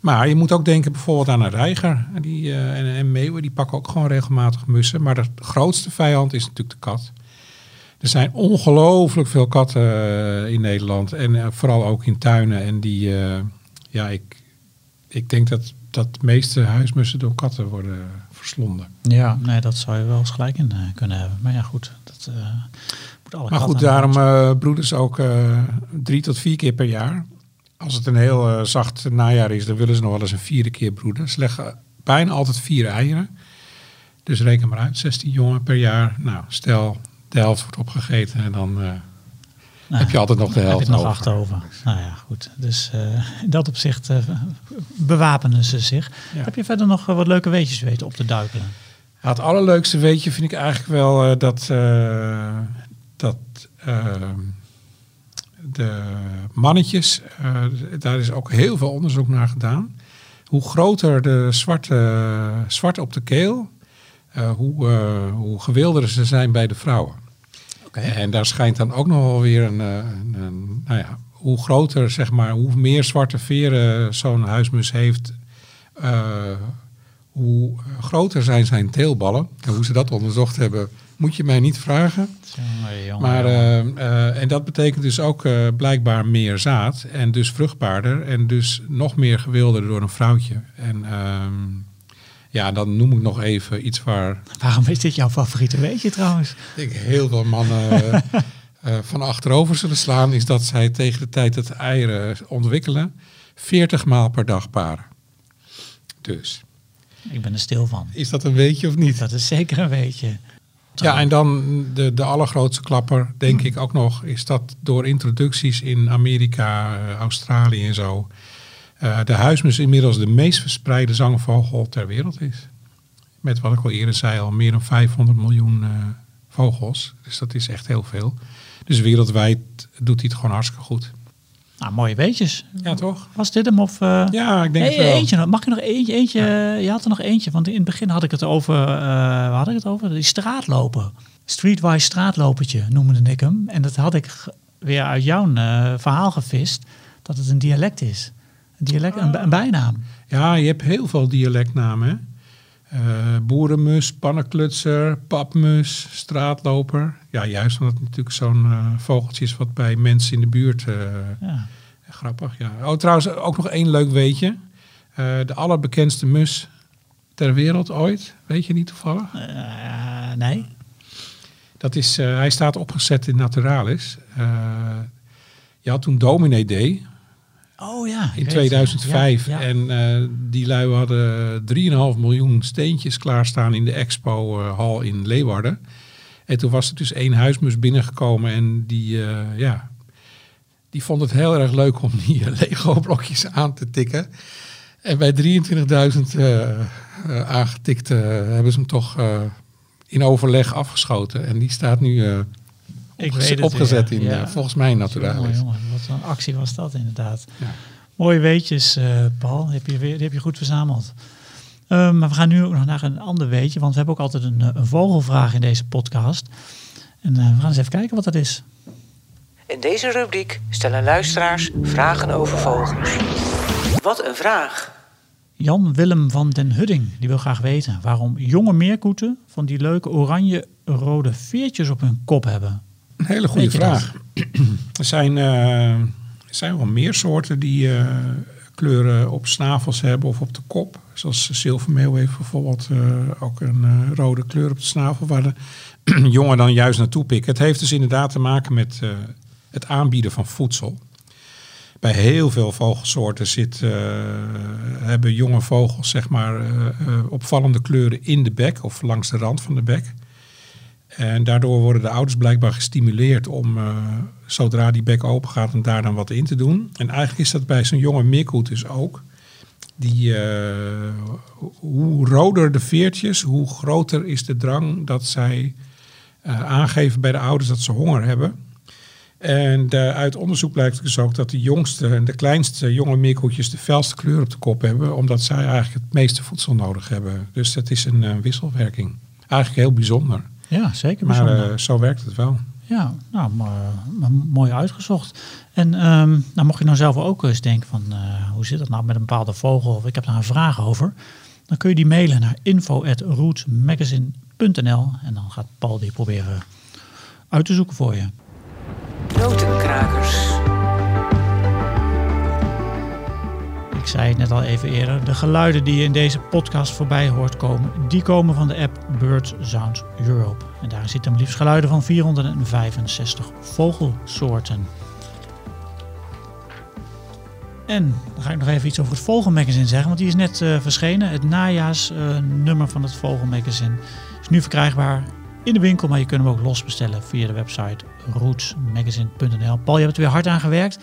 Maar je moet ook denken bijvoorbeeld aan een reiger. Die, en, en meeuwen, die pakken ook gewoon regelmatig mussen. Maar de grootste vijand is natuurlijk de kat. Er zijn ongelooflijk veel katten in Nederland. En vooral ook in tuinen. En die, ja, ik, ik denk dat, dat de meeste huismussen door katten worden verslonden. Ja, nee, dat zou je wel eens gelijk in kunnen hebben. Maar ja, goed. Dat, uh, moet alle maar goed, daarom uh, broeden ze ook drie tot vier keer per jaar. Als het een heel zacht najaar is, dan willen ze nog wel eens een vierde keer broeden. Ze leggen bijna altijd vier eieren. Dus reken maar uit, 16 jongen per jaar. Nou, stel, de helft wordt opgegeten en dan nou, heb je altijd nog de helft heb je nog over. acht over. Nou ja, goed. Dus in dat opzicht bewapenen ze zich. Ja. Heb je verder nog wat leuke weetjes weten op te duiken? Ja, het allerleukste weetje vind ik eigenlijk wel dat, dat de mannetjes, daar is ook heel veel onderzoek naar gedaan. Hoe groter de zwarte, zwart op de keel, hoe, hoe gewilder ze zijn bij de vrouwen. Okay. En daar schijnt dan ook nog wel weer een, een, een nou ja, hoe groter, zeg maar, hoe meer zwarte veren zo'n huismus heeft, uh, hoe groter zijn zijn teelballen. En hoe ze dat onderzocht hebben, moet je mij niet vragen. Jongen, jongen, maar, uh, uh, en dat betekent dus ook blijkbaar meer zaad en dus vruchtbaarder en dus nog meer gewilder door een vrouwtje. En ehm, ja, dan noem ik nog even iets waar... Waarom is dit jouw favoriete weetje trouwens? Ik heel veel mannen uh, [laughs] van achterover zullen slaan, is dat zij tegen de tijd dat eieren ontwikkelen, 40 maal per dag paren. Dus. Ik ben er stil van. Is dat een weetje of niet? Dat is zeker een weetje. Ja, en dan de, de allergrootste klapper, denk ik ook nog, is dat door introducties in Amerika, uh, Australië en zo, de huismus inmiddels de meest verspreide zangvogel ter wereld is. Met wat ik al eerder zei, al meer dan 500 miljoen uh, vogels. Dus dat is echt heel veel. Dus wereldwijd doet hij het gewoon hartstikke goed. Nou, mooie weetjes. Ja, toch? Was dit hem of... Uh... Ja, ik denk het wel. Eentje, mag ik nog eentje? eentje ja. Je had er nog eentje, want in het begin had ik het over... Uh, waar had ik het over? Die straatlopen. Streetwise straatlopertje noemde ik hem. En dat had ik weer uit jouw uh, verhaal gevist. Dat het een dialect is. Dialect, een, een bijnaam. Ja, je hebt heel veel dialectnamen. Uh, boerenmus, pannenklutser, papmus, straatloper. Ja, juist omdat het natuurlijk zo'n uh, vogeltje is wat bij mensen in de buurt... Uh, ja. Grappig, ja. Oh, trouwens, ook nog één leuk weetje. de allerbekendste mus ter wereld ooit. Weet je niet toevallig? nee. Dat is, hij staat opgezet in Naturalis. je had toen Dominee Day. Oh ja. In 2005. Ja, ja. En uh, die lui hadden 3,5 miljoen steentjes klaarstaan in de expo-hal uh, in Leeuwarden. En toen was er dus één huismus binnengekomen en die, uh, ja, die vond het heel erg leuk om die Lego-blokjes aan te tikken. En bij 23.000 aangetikt hebben ze hem toch in overleg afgeschoten. En die staat nu opgezet, opgezet in, ja. volgens mij, Naturalis. Jongen, jongen, wat een actie was dat inderdaad. Ja. Mooie weetjes, uh, Paul. Die heb, je, die heb je goed verzameld. Uh, maar we gaan nu ook nog naar een ander weetje. Want we hebben ook altijd een, een vogelvraag in deze podcast. En uh, we gaan eens even kijken wat dat is. In deze rubriek stellen luisteraars vragen over vogels. Wat een vraag! Jan Willem van den Hudding die wil graag weten waarom jonge meerkoeten van die leuke oranje-rode veertjes op hun kop hebben. Een hele goede vraag. [clears throat] Er zijn, eh, er zijn wel meer soorten die eh, kleuren op snavels hebben of op de kop. Zoals zilvermeel heeft bijvoorbeeld eh, ook een rode kleur op de snavel waar de [clears throat] jongen dan juist naartoe pikken. Het heeft dus inderdaad te maken met het aanbieden van voedsel. Bij heel veel vogelsoorten zit, hebben jonge vogels zeg maar, opvallende kleuren in de bek of langs de rand van de bek. En daardoor worden de ouders blijkbaar gestimuleerd om, eh, zodra die bek open gaat, om daar dan wat in te doen. En eigenlijk is dat bij zo'n jonge meerkoet dus ook. Die, eh, hoe roder de veertjes, hoe groter is de drang dat zij eh, aangeven bij de ouders dat ze honger hebben. En uit onderzoek blijkt dus ook dat de jongste en de kleinste jonge meerkoetjes de felste kleur op de kop hebben, omdat zij eigenlijk het meeste voedsel nodig hebben. Dus dat is een wisselwerking. Eigenlijk heel bijzonder. Ja, zeker. Maar bijzonder. eh, zo werkt het wel. Ja, nou, maar, maar mooi uitgezocht. En ehm, nou, mocht je nou zelf ook eens denken van eh, hoe zit dat nou met een bepaalde vogel of ik heb daar een vraag over, dan kun je die mailen naar info@rootsmagazine.nl en dan gaat Paul die proberen uit te zoeken voor je. Notenkrakers. Ik zei het net al even eerder, de geluiden die je in deze podcast voorbij hoort komen, die komen van de app Bird Sounds Europe. En daar zitten maar liefst geluiden van 465 vogelsoorten. En dan ga ik nog even iets over het Vogelmagazine zeggen, want die is net eh, verschenen. Het najaarsnummer van het Vogelmagazine is nu verkrijgbaar in de winkel, maar je kunt hem ook los bestellen via de website rootsmagazine.nl. Paul, je hebt er weer hard aan gewerkt.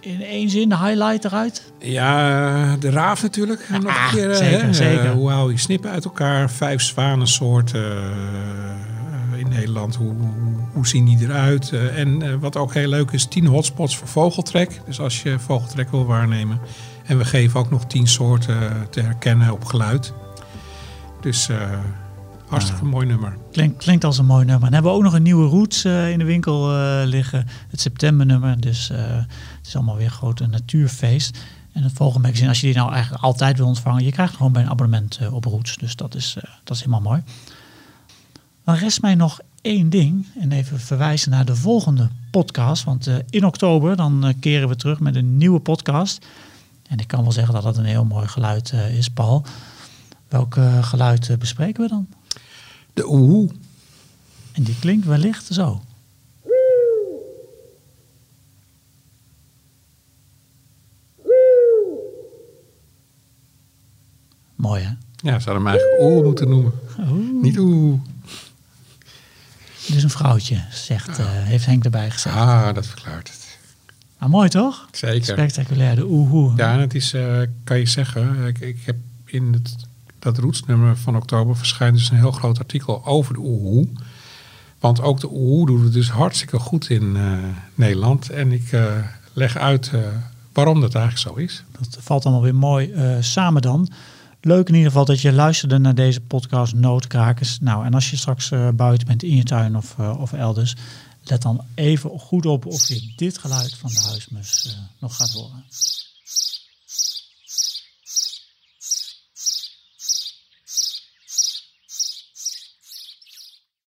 In één zin, de highlight eruit. Ja, de raaf natuurlijk. Nog een keer, eh, zeker, hè, zeker. eh, hoe haal je snippen uit elkaar? Vijf zwanensoorten eh, in Nederland. Hoe, hoe, hoe zien die eruit? Eh, en eh, wat ook heel leuk is, tien hotspots voor vogeltrek. Dus als je vogeltrek wil waarnemen. En we geven ook nog tien soorten te herkennen op geluid. Dus eh, hartstikke mooi nummer. Klinkt, klinkt als een mooi nummer. En hebben we ook nog een nieuwe Roots eh, in de winkel eh, liggen. Het septembernummer. Dus eh, het is allemaal weer een grote natuurfeest. En het volgende magazine, als je die nou eigenlijk altijd wil ontvangen, je krijgt gewoon bij een abonnement op Roots. Dus dat is, dat is helemaal mooi. Dan rest mij nog één ding. En even verwijzen naar de volgende podcast. Want in oktober dan keren we terug met een nieuwe podcast. En ik kan wel zeggen dat dat een heel mooi geluid is, Paul. Welk geluid bespreken we dan? De oehoe. En die klinkt wellicht zo. Mooi hè? Ja, zou hem eigenlijk oeh moeten noemen. Oeh. Niet oeh. Dit is een vrouwtje, zegt, eh, heeft Henk erbij gezegd. Ah, dat verklaart het. Ah, mooi toch? Zeker. Spectaculair, de oehoe. Ja, en het is, eh, kan je zeggen, ik, ik heb in het, dat roetsnummer van oktober verschijnt dus een heel groot artikel over de oehoe. Want ook de oehoe doet het dus hartstikke goed in eh, Nederland. En ik eh, leg uit eh, waarom dat eigenlijk zo is. Dat valt allemaal weer mooi samen dan. Leuk in ieder geval dat je luisterde naar deze podcast Noodkrakers. Nou, en als je straks buiten bent in je tuin of, of elders, let dan even goed op of je dit geluid van de huismus nog gaat horen.